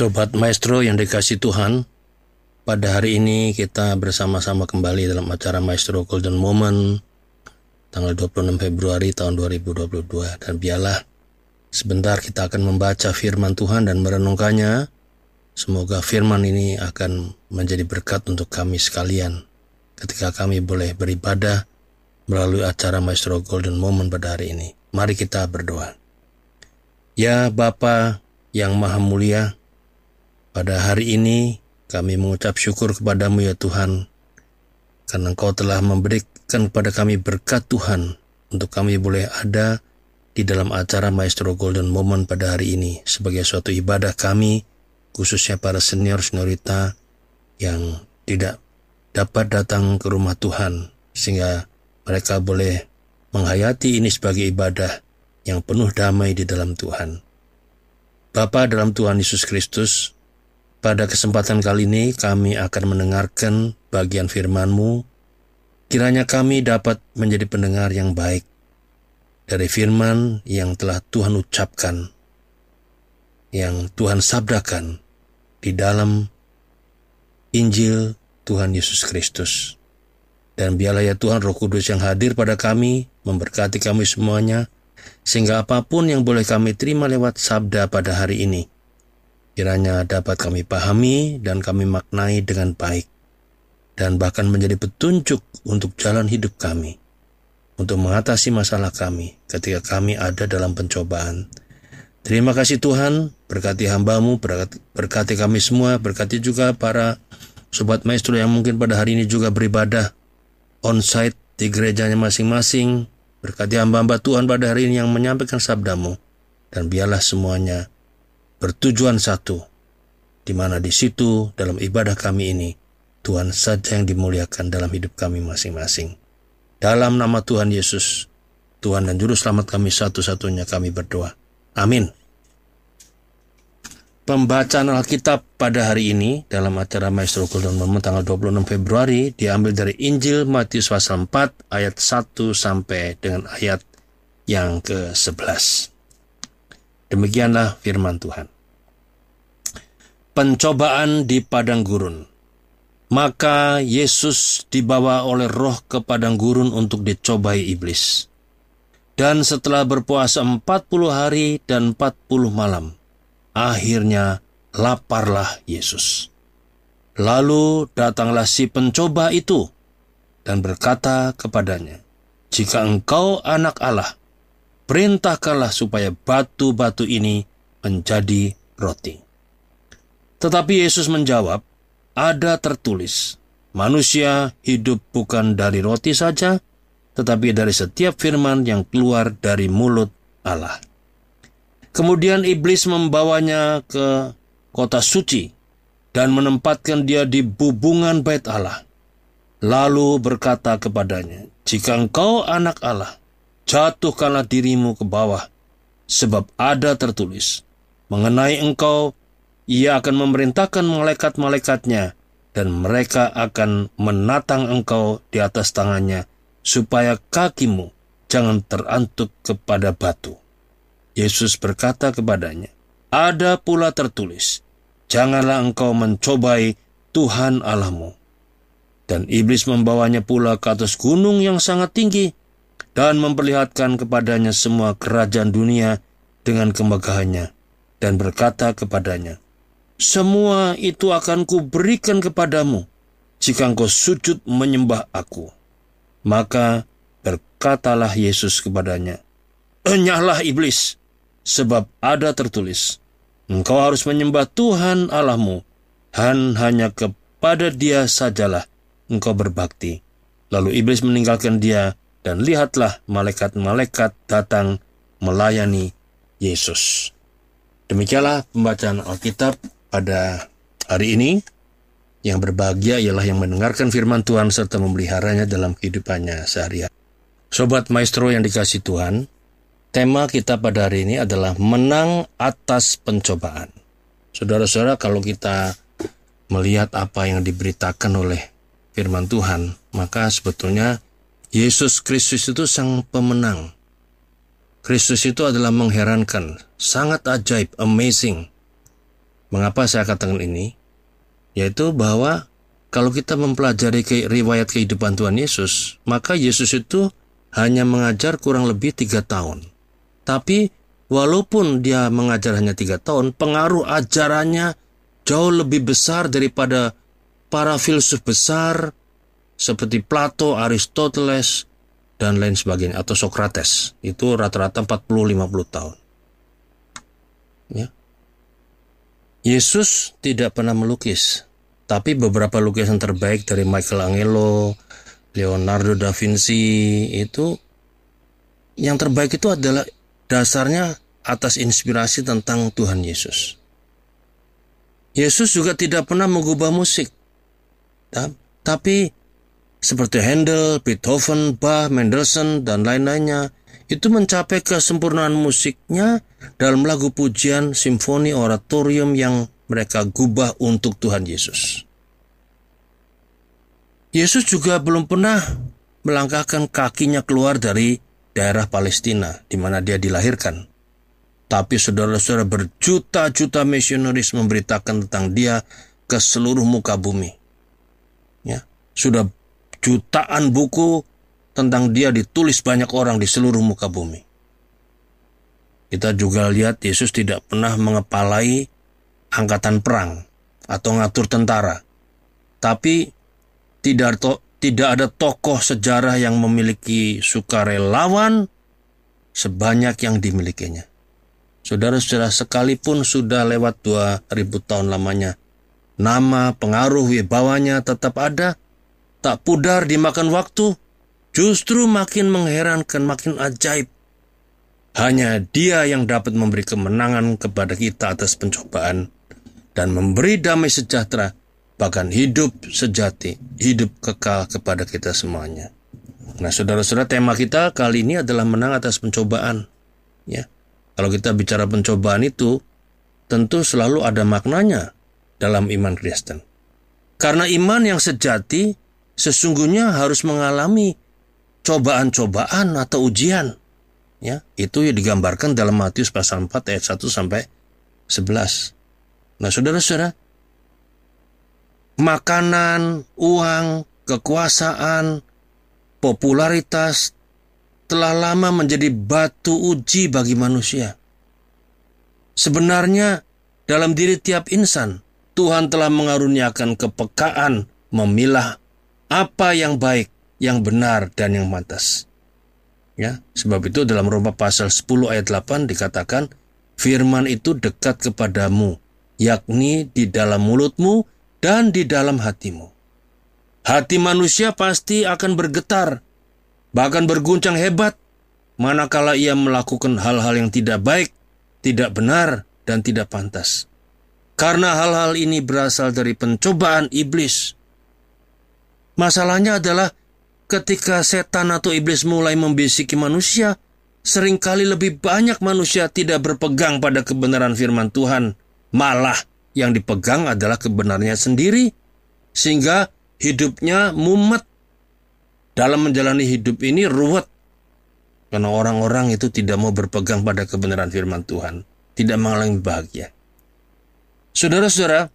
Sobat Maestro yang dikasih Tuhan, pada hari ini kita bersama-sama kembali dalam acara Maestro Golden Moment tanggal 26 Februari tahun 2022 dan biarlah sebentar kita akan membaca firman Tuhan dan merenungkannya. Semoga firman ini akan menjadi berkat untuk kami sekalian ketika kami boleh beribadah melalui acara Maestro Golden Moment pada hari ini. Mari kita berdoa. Ya Bapa yang Maha Mulia, pada hari ini kami mengucap syukur kepadamu ya Tuhan, karena Engkau telah memberikan kepada kami berkat Tuhan untuk kami boleh ada di dalam acara Maestro Golden Moment pada hari ini sebagai suatu ibadah kami, khususnya para senior seniorita yang tidak dapat datang ke rumah Tuhan, sehingga mereka boleh menghayati ini sebagai ibadah yang penuh damai di dalam Tuhan. Bapa dalam Tuhan Yesus Kristus, pada kesempatan kali ini kami akan mendengarkan bagian firman-Mu. Kiranya kami dapat menjadi pendengar yang baik dari firman yang telah Tuhan ucapkan, yang Tuhan sabdakan di dalam Injil Tuhan Yesus Kristus. Dan biarlah ya Tuhan Roh Kudus yang hadir pada kami, memberkati kami semuanya, sehingga apa pun yang boleh kami terima lewat sabda pada hari ini, kiranya dapat kami pahami dan kami maknai dengan baik, dan bahkan menjadi petunjuk untuk jalan hidup kami, untuk mengatasi masalah kami ketika kami ada dalam pencobaan. Terima kasih Tuhan, berkati hambamu, berkati kami semua, berkati juga para sobat maestro yang mungkin pada hari ini juga beribadah on-site di gerejanya masing-masing. Berkati hamba-hamba Tuhan pada hari ini yang menyampaikan sabdamu. Dan biarlah semuanya bertujuan satu, di mana di situ dalam ibadah kami ini, Tuhan saja yang dimuliakan dalam hidup kami masing-masing. Dalam nama Tuhan Yesus, Tuhan dan Juru Selamat kami satu-satunya kami berdoa. Amin. Pembacaan Alkitab pada hari ini dalam acara Maestro Golden Moment tanggal 26 Februari diambil dari Injil Matius pasal 4 ayat 1 sampai dengan ayat yang ke-11. Demikianlah firman Tuhan. Pencobaan di padang gurun. Maka Yesus dibawa oleh roh ke padang gurun untuk dicobai iblis. Dan setelah berpuasa 40 hari dan 40 malam, akhirnya laparlah Yesus. Lalu datanglah si pencoba itu dan berkata kepadanya, "Jika engkau anak Allah, perintahkanlah supaya batu-batu ini menjadi roti. Tetapi Yesus menjawab, ada tertulis, manusia hidup bukan dari roti saja, tetapi dari setiap firman yang keluar dari mulut Allah. Kemudian iblis membawanya ke kota suci dan menempatkan dia di bubungan bait Allah. Lalu berkata kepadanya, "Jika engkau anak Allah, jatuhkanlah dirimu ke bawah, sebab ada tertulis, mengenai engkau, ia akan memerintahkan malaikat-malaikatnya, dan mereka akan menatang engkau di atas tangannya, supaya kakimu jangan terantuk kepada batu. Yesus berkata kepadanya, ada pula tertulis, janganlah engkau mencobai Tuhan Allahmu. Dan iblis membawanya pula ke atas gunung yang sangat tinggi, dan memperlihatkan kepadanya semua kerajaan dunia dengan kemegahannya dan berkata kepadanya, Semua itu akan kuberikan kepadamu jika engkau sujud menyembah aku. Maka berkatalah Yesus kepadanya, Enyahlah iblis, sebab ada tertulis, Engkau harus menyembah Tuhan Allahmu, dan hanya kepada dia sajalah engkau berbakti. Lalu iblis meninggalkan dia dan lihatlah malaikat-malaikat datang melayani Yesus. Demikianlah pembacaan Alkitab pada hari ini. Yang berbahagia ialah yang mendengarkan firman Tuhan serta memeliharanya dalam kehidupannya sehari-hari. Sobat Maestro yang dikasih Tuhan, tema kita pada hari ini adalah menang atas pencobaan. Saudara-saudara, kalau kita melihat apa yang diberitakan oleh firman Tuhan, maka sebetulnya Yesus Kristus itu sang pemenang. Kristus itu adalah mengherankan, sangat ajaib, amazing. Mengapa saya katakan ini? Yaitu bahwa kalau kita mempelajari ke, riwayat kehidupan Tuhan Yesus, maka Yesus itu hanya mengajar kurang lebih tiga tahun. Tapi walaupun dia mengajar hanya tiga tahun, pengaruh ajarannya jauh lebih besar daripada para filsuf besar seperti Plato, Aristoteles, dan lain sebagainya, atau Socrates. Itu rata-rata 40-50 tahun. Ya. Yesus tidak pernah melukis, tapi beberapa lukisan terbaik dari Michelangelo, Leonardo da Vinci itu yang terbaik itu adalah dasarnya atas inspirasi tentang Tuhan Yesus. Yesus juga tidak pernah mengubah musik, tapi seperti Handel, Beethoven, Bach, Mendelssohn, dan lain-lainnya, itu mencapai kesempurnaan musiknya dalam lagu pujian, simfoni, oratorium yang mereka gubah untuk Tuhan Yesus. Yesus juga belum pernah melangkahkan kakinya keluar dari daerah Palestina di mana dia dilahirkan. Tapi saudara-saudara berjuta-juta misionaris memberitakan tentang dia ke seluruh muka bumi. Ya, sudah jutaan buku tentang dia ditulis banyak orang di seluruh muka bumi. Kita juga lihat Yesus tidak pernah mengepalai angkatan perang atau ngatur tentara. Tapi tidak to, tidak ada tokoh sejarah yang memiliki sukarelawan sebanyak yang dimilikinya. Saudara-saudara sekalipun sudah lewat 2000 tahun lamanya, nama, pengaruh, wibawanya tetap ada, tak pudar dimakan waktu, justru makin mengherankan, makin ajaib. Hanya dia yang dapat memberi kemenangan kepada kita atas pencobaan dan memberi damai sejahtera, bahkan hidup sejati, hidup kekal kepada kita semuanya. Nah, saudara-saudara, tema kita kali ini adalah menang atas pencobaan. Ya, kalau kita bicara pencobaan itu, tentu selalu ada maknanya dalam iman Kristen. Karena iman yang sejati sesungguhnya harus mengalami cobaan-cobaan atau ujian. Ya, itu yang digambarkan dalam Matius pasal 4 ayat 1 sampai 11. Nah, saudara-saudara, makanan, uang, kekuasaan, popularitas telah lama menjadi batu uji bagi manusia. Sebenarnya, dalam diri tiap insan, Tuhan telah mengaruniakan kepekaan memilah apa yang baik, yang benar, dan yang pantas. Ya, sebab itu dalam Roma pasal 10 ayat 8 dikatakan, firman itu dekat kepadamu, yakni di dalam mulutmu dan di dalam hatimu. Hati manusia pasti akan bergetar, bahkan berguncang hebat, manakala ia melakukan hal-hal yang tidak baik, tidak benar, dan tidak pantas. Karena hal-hal ini berasal dari pencobaan iblis Masalahnya adalah ketika setan atau iblis mulai membisiki manusia, sering kali lebih banyak manusia tidak berpegang pada kebenaran firman Tuhan. Malah yang dipegang adalah kebenarannya sendiri, sehingga hidupnya mumet. Dalam menjalani hidup ini ruwet. Karena orang-orang itu tidak mau berpegang pada kebenaran firman Tuhan. Tidak mengalami bahagia. Saudara-saudara,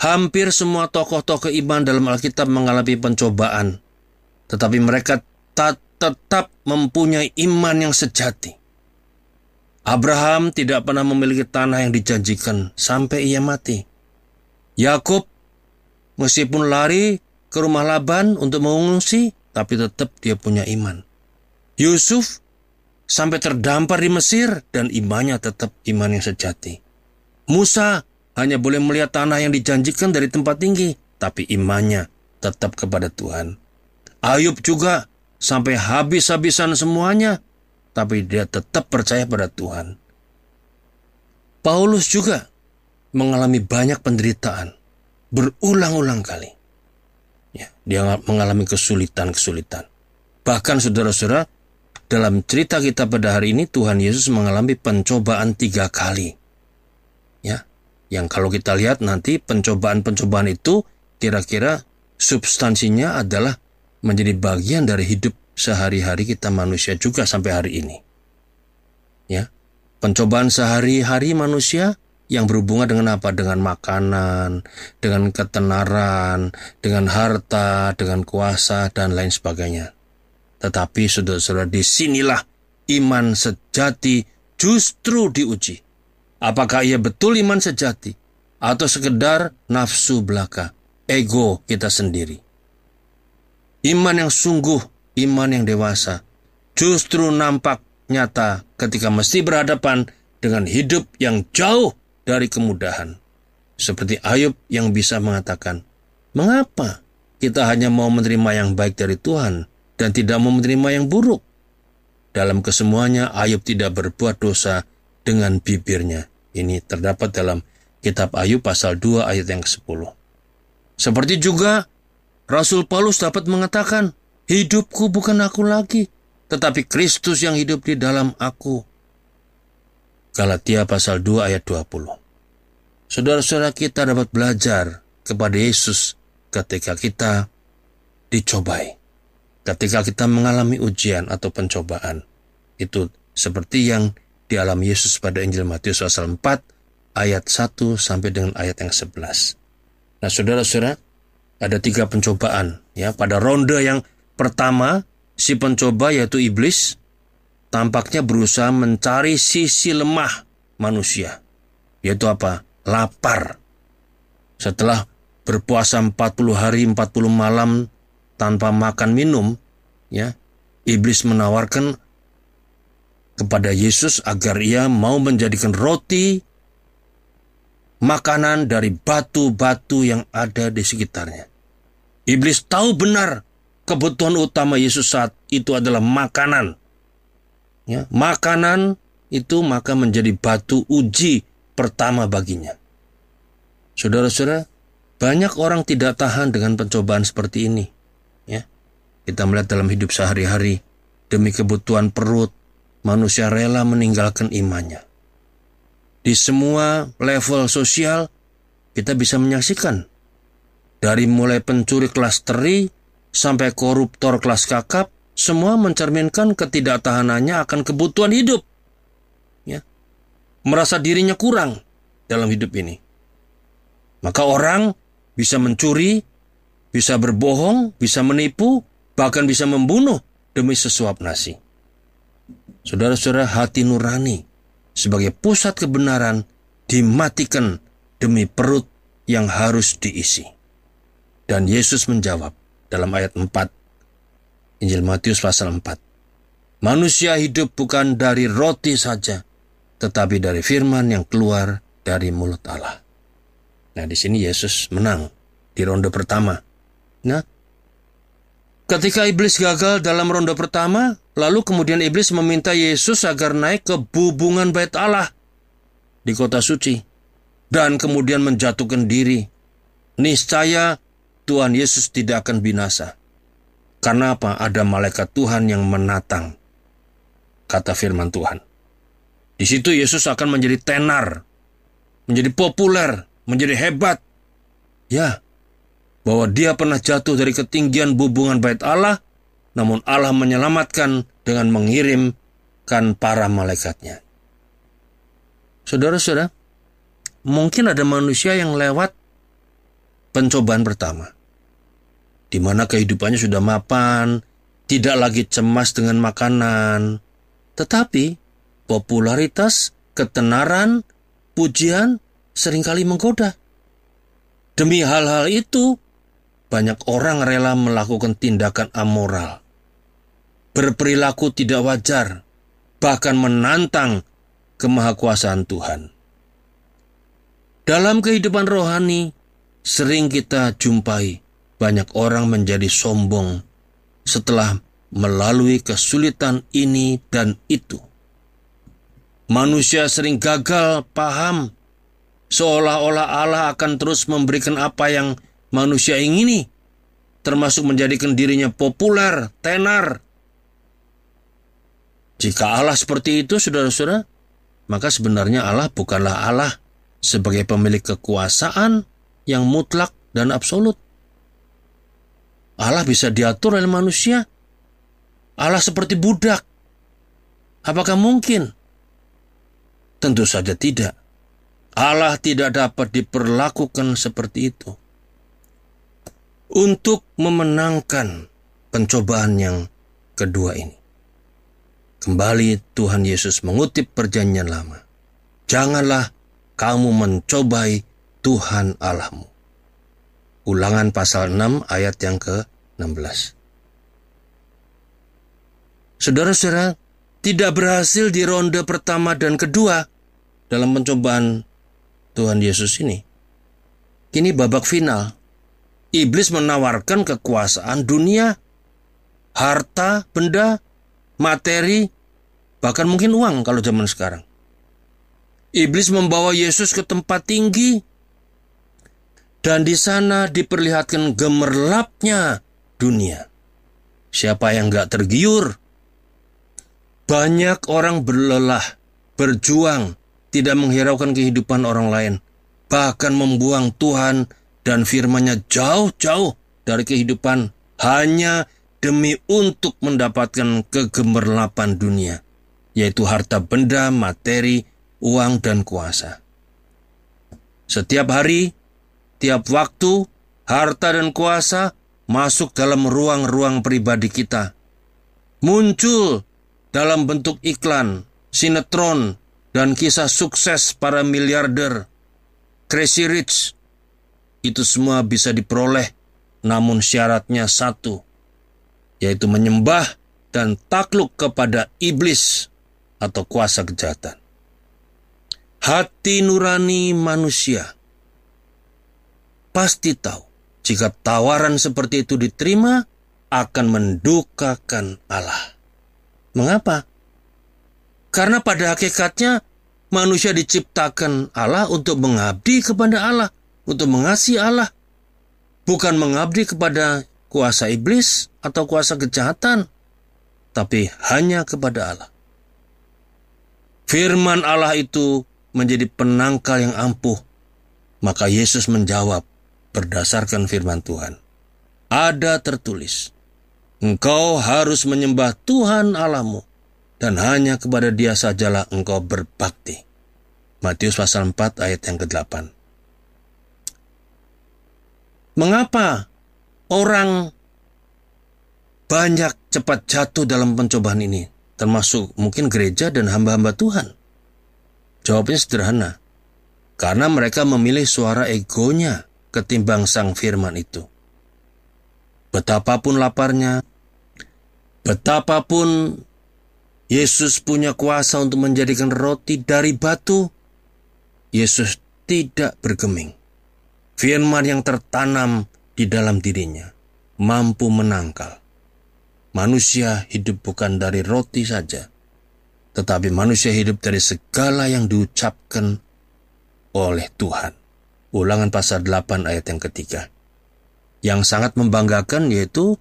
Hampir semua tokoh-tokoh iman dalam Alkitab mengalami pencobaan, tetapi mereka tetap mempunyai iman yang sejati. Abraham tidak pernah memiliki tanah yang dijanjikan sampai ia mati. Yakub meskipun lari ke rumah Laban untuk mengungsi, tapi tetap dia punya iman. Yusuf sampai terdampar di Mesir dan imannya tetap iman yang sejati. Musa hanya boleh melihat tanah yang dijanjikan dari tempat tinggi, tapi imannya tetap kepada Tuhan. Ayub juga sampai habis-habisan semuanya, tapi dia tetap percaya pada Tuhan. Paulus juga mengalami banyak penderitaan berulang-ulang kali. Ya, dia mengalami kesulitan-kesulitan. Bahkan saudara-saudara, dalam cerita kita pada hari ini Tuhan Yesus mengalami pencobaan tiga kali. Ya, yang kalau kita lihat nanti pencobaan-pencobaan itu kira-kira substansinya adalah menjadi bagian dari hidup sehari-hari kita manusia juga sampai hari ini. Ya. Pencobaan sehari-hari manusia yang berhubungan dengan apa? Dengan makanan, dengan ketenaran, dengan harta, dengan kuasa, dan lain sebagainya. Tetapi saudara-saudara, di sinilah iman sejati justru diuji. Apakah ia betul iman sejati? Atau sekedar nafsu belaka, ego kita sendiri. Iman yang sungguh, iman yang dewasa, justru nampak nyata ketika mesti berhadapan dengan hidup yang jauh dari kemudahan. Seperti Ayub yang bisa mengatakan, "Mengapa kita hanya mau menerima yang baik dari Tuhan dan tidak mau menerima yang buruk?" Dalam kesemuanya Ayub tidak berbuat dosa dengan bibirnya. Ini terdapat dalam kitab Ayub pasal 2 ayat yang ke-10. Seperti juga Rasul Paulus dapat mengatakan, "Hidupku bukan aku lagi, tetapi Kristus yang hidup di dalam aku." Galatia pasal 2 ayat 20. Saudara-saudara kita dapat belajar kepada Yesus ketika kita dicobai. Ketika kita mengalami ujian atau pencobaan. Itu seperti yang dialami Yesus pada Injil Matius pasal 4 ayat 1 sampai dengan ayat yang 11. Nah, saudara-saudara, ada tiga pencobaan ya pada ronde yang pertama si pencoba yaitu iblis tampaknya berusaha mencari sisi lemah manusia. Yaitu apa? Lapar. Setelah berpuasa 40 hari 40 malam tanpa makan minum, ya, iblis menawarkan kepada Yesus agar ia mau menjadikan roti makanan dari batu-batu yang ada di sekitarnya. Iblis tahu benar kebutuhan utama Yesus saat itu adalah makanan ya, makanan itu maka menjadi batu uji pertama baginya. Saudara-saudara, banyak orang tidak tahan dengan pencobaan seperti ini. Ya, kita melihat dalam hidup sehari-hari demi kebutuhan perut, manusia rela meninggalkan imannya. Di semua level sosial kita bisa menyaksikan dari mulai pencuri kelas teri sampai koruptor kelas kakap semua mencerminkan ketidaktahanannya akan kebutuhan hidup. Ya. Merasa dirinya kurang dalam hidup ini. Maka orang bisa mencuri, bisa berbohong, bisa menipu, bahkan bisa membunuh demi sesuap nasi. Saudara-saudara, hati nurani sebagai pusat kebenaran dimatikan demi perut yang harus diisi. Dan Yesus menjawab dalam ayat 4 Injil Matius pasal 4. Manusia hidup bukan dari roti saja, tetapi dari firman yang keluar dari mulut Allah. Nah, di sini Yesus menang di ronde pertama. Nah, ketika iblis gagal dalam ronde pertama, lalu kemudian iblis meminta Yesus agar naik ke bubungan bait Allah di kota suci dan kemudian menjatuhkan diri. Niscaya Tuhan Yesus tidak akan binasa. Karena apa? Ada malaikat Tuhan yang menatang. Kata firman Tuhan. Di situ Yesus akan menjadi tenar, menjadi populer, menjadi hebat. Ya, bahwa dia pernah jatuh dari ketinggian bubungan bait Allah, namun Allah menyelamatkan dengan mengirimkan para malaikatnya. Saudara-saudara, mungkin ada manusia yang lewat pencobaan pertama di mana kehidupannya sudah mapan, tidak lagi cemas dengan makanan. Tetapi popularitas, ketenaran, pujian sering kali menggoda. Demi hal-hal itu, banyak orang rela melakukan tindakan amoral. Berperilaku tidak wajar, bahkan menantang kemahakuasaan Tuhan. Dalam kehidupan rohani, sering kita jumpai banyak orang menjadi sombong setelah melalui kesulitan ini dan itu. Manusia sering gagal paham seolah-olah Allah akan terus memberikan apa yang manusia ingini, termasuk menjadikan dirinya populer, tenar. Jika Allah seperti itu, saudara-saudara, maka sebenarnya Allah bukanlah Allah sebagai pemilik kekuasaan yang mutlak dan absolut. Allah bisa diatur oleh manusia. Allah seperti budak. Apakah mungkin? Tentu saja tidak. Allah tidak dapat diperlakukan seperti itu. Untuk memenangkan pencobaan yang kedua ini. Kembali Tuhan Yesus mengutip perjanjian lama. Janganlah kamu mencobai Tuhan Allahmu. Ulangan pasal 6 ayat yang ke-16. Saudara-saudara, tidak berhasil di ronde pertama dan kedua dalam pencobaan Tuhan Yesus ini. Kini babak final. Iblis menawarkan kekuasaan dunia, harta, benda, materi, bahkan mungkin uang kalau zaman sekarang. Iblis membawa Yesus ke tempat tinggi dan di sana diperlihatkan gemerlapnya dunia. Siapa yang gak tergiur? Banyak orang berlelah, berjuang, tidak menghiraukan kehidupan orang lain, bahkan membuang Tuhan dan firman-Nya jauh-jauh dari kehidupan hanya demi untuk mendapatkan kegemerlapan dunia, yaitu harta benda, materi, uang, dan kuasa. Setiap hari tiap waktu, harta dan kuasa masuk dalam ruang-ruang pribadi kita. Muncul dalam bentuk iklan, sinetron, dan kisah sukses para miliarder. Crazy Rich, itu semua bisa diperoleh, namun syaratnya satu, yaitu menyembah dan takluk kepada iblis atau kuasa kejahatan. Hati nurani manusia pasti tahu jika tawaran seperti itu diterima akan mendukakan Allah. Mengapa? Karena pada hakikatnya manusia diciptakan Allah untuk mengabdi kepada Allah, untuk mengasihi Allah, bukan mengabdi kepada kuasa iblis atau kuasa kejahatan, tapi hanya kepada Allah. Firman Allah itu menjadi penangkal yang ampuh. Maka Yesus menjawab, berdasarkan firman Tuhan. Ada tertulis, Engkau harus menyembah Tuhan Allahmu, dan hanya kepada dia sajalah engkau berbakti. Matius pasal 4 ayat yang ke-8. Mengapa orang banyak cepat jatuh dalam pencobaan ini, termasuk mungkin gereja dan hamba-hamba Tuhan? Jawabnya sederhana, karena mereka memilih suara egonya ketimbang sang firman itu. Betapapun laparnya, betapapun Yesus punya kuasa untuk menjadikan roti dari batu, Yesus tidak bergeming. Firman yang tertanam di dalam dirinya mampu menangkal. Manusia hidup bukan dari roti saja, tetapi manusia hidup dari segala yang diucapkan oleh Tuhan. Ulangan pasal 8 ayat yang ketiga. Yang sangat membanggakan yaitu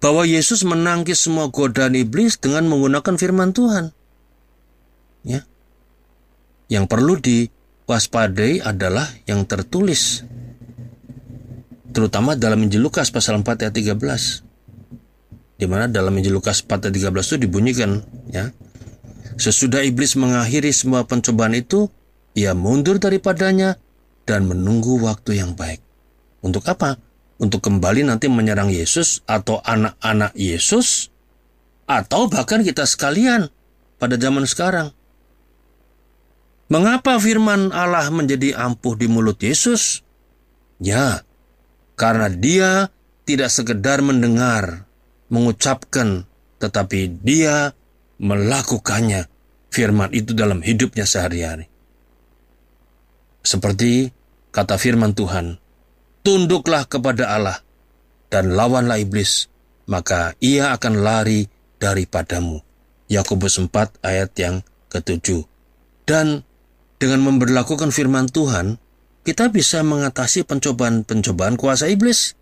bahwa Yesus menangkis semua godaan iblis dengan menggunakan firman Tuhan. Ya. Yang perlu diwaspadai adalah yang tertulis. Terutama dalam Injil Lukas pasal 4 ayat 13. Di mana dalam Injil Lukas 4 ayat 13 itu dibunyikan ya. Sesudah iblis mengakhiri semua pencobaan itu, ia mundur daripadanya dan menunggu waktu yang baik. Untuk apa? Untuk kembali nanti menyerang Yesus atau anak-anak Yesus atau bahkan kita sekalian pada zaman sekarang. Mengapa firman Allah menjadi ampuh di mulut Yesus? Ya, karena dia tidak sekedar mendengar, mengucapkan, tetapi dia melakukannya firman itu dalam hidupnya sehari-hari. Seperti kata firman Tuhan, tunduklah kepada Allah dan lawanlah iblis, maka ia akan lari daripadamu. Yakobus 4 ayat yang ketujuh. Dan dengan memberlakukan firman Tuhan, kita bisa mengatasi pencobaan-pencobaan kuasa iblis.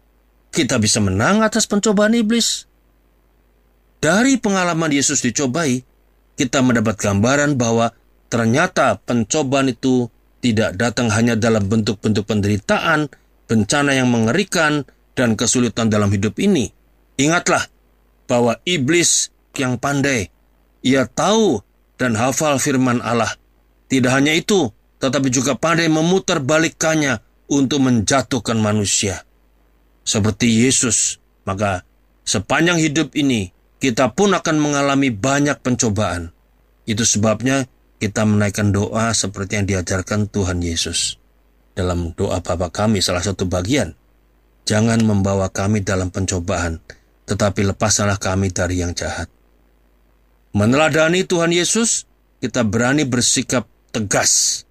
Kita bisa menang atas pencobaan iblis. Dari pengalaman Yesus dicobai, kita mendapat gambaran bahwa ternyata pencobaan itu tidak datang hanya dalam bentuk-bentuk penderitaan, bencana yang mengerikan, dan kesulitan dalam hidup ini. Ingatlah bahwa iblis yang pandai, ia tahu dan hafal firman Allah. Tidak hanya itu, tetapi juga pandai memutar balikannya untuk menjatuhkan manusia. Seperti Yesus, maka sepanjang hidup ini kita pun akan mengalami banyak pencobaan. Itu sebabnya kita menaikkan doa seperti yang diajarkan Tuhan Yesus. Dalam doa Bapa kami salah satu bagian, jangan membawa kami dalam pencobaan, tetapi lepaslah kami dari yang jahat. Meneladani Tuhan Yesus, kita berani bersikap tegas,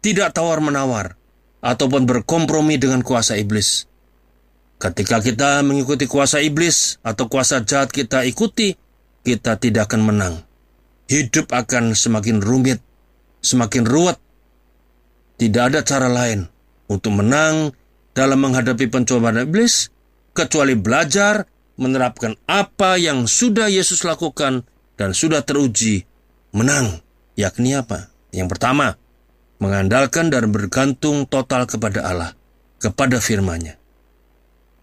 tidak tawar-menawar, ataupun berkompromi dengan kuasa iblis. Ketika kita mengikuti kuasa iblis atau kuasa jahat kita ikuti, kita tidak akan menang. Hidup akan semakin rumit, semakin ruwet. Tidak ada cara lain untuk menang dalam menghadapi pencobaan iblis, kecuali belajar menerapkan apa yang sudah Yesus lakukan dan sudah teruji menang. Yakni apa? Yang pertama, mengandalkan dan bergantung total kepada Allah, kepada firman-Nya.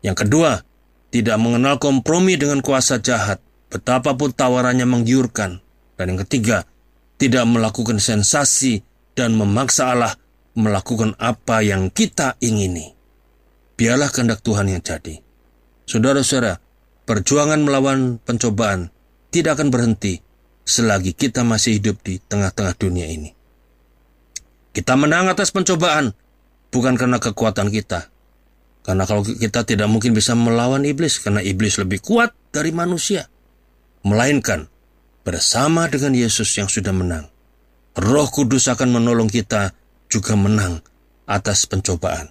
Yang kedua, tidak mengenal kompromi dengan kuasa jahat, betapapun tawarannya menggiurkan. Dan yang ketiga, tidak melakukan sensasi dan memaksa Allah melakukan apa yang kita ingini. Biarlah kehendak Tuhan yang jadi. Saudara-saudara, perjuangan melawan pencobaan tidak akan berhenti selagi kita masih hidup di tengah-tengah dunia ini. Kita menang atas pencobaan bukan karena kekuatan kita, karena kalau kita tidak mungkin bisa melawan iblis, karena iblis lebih kuat dari manusia. Melainkan bersama dengan Yesus yang sudah menang. Roh Kudus akan menolong kita juga menang atas pencobaan.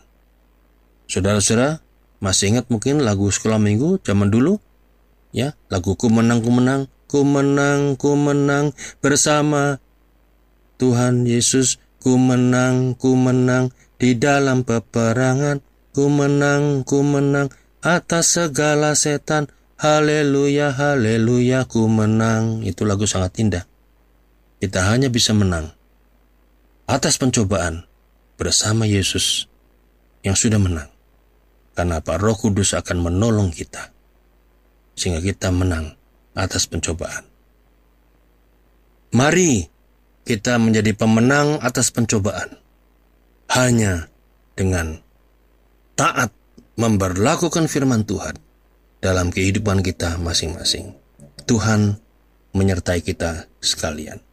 Saudara-saudara, masih ingat mungkin lagu sekolah minggu zaman dulu? Ya, lagu ku menang, ku menang, ku menang, ku menang bersama Tuhan Yesus, ku menang, ku menang di dalam peperangan Ku menang, ku menang atas segala setan. Haleluya, haleluya, ku menang. Itu lagu sangat indah. Kita hanya bisa menang atas pencobaan bersama Yesus yang sudah menang. Karena Pak Roh Kudus akan menolong kita. Sehingga kita menang atas pencobaan. Mari kita menjadi pemenang atas pencobaan. Hanya dengan taat memberlakukan firman Tuhan dalam kehidupan kita masing-masing. Tuhan menyertai kita sekalian.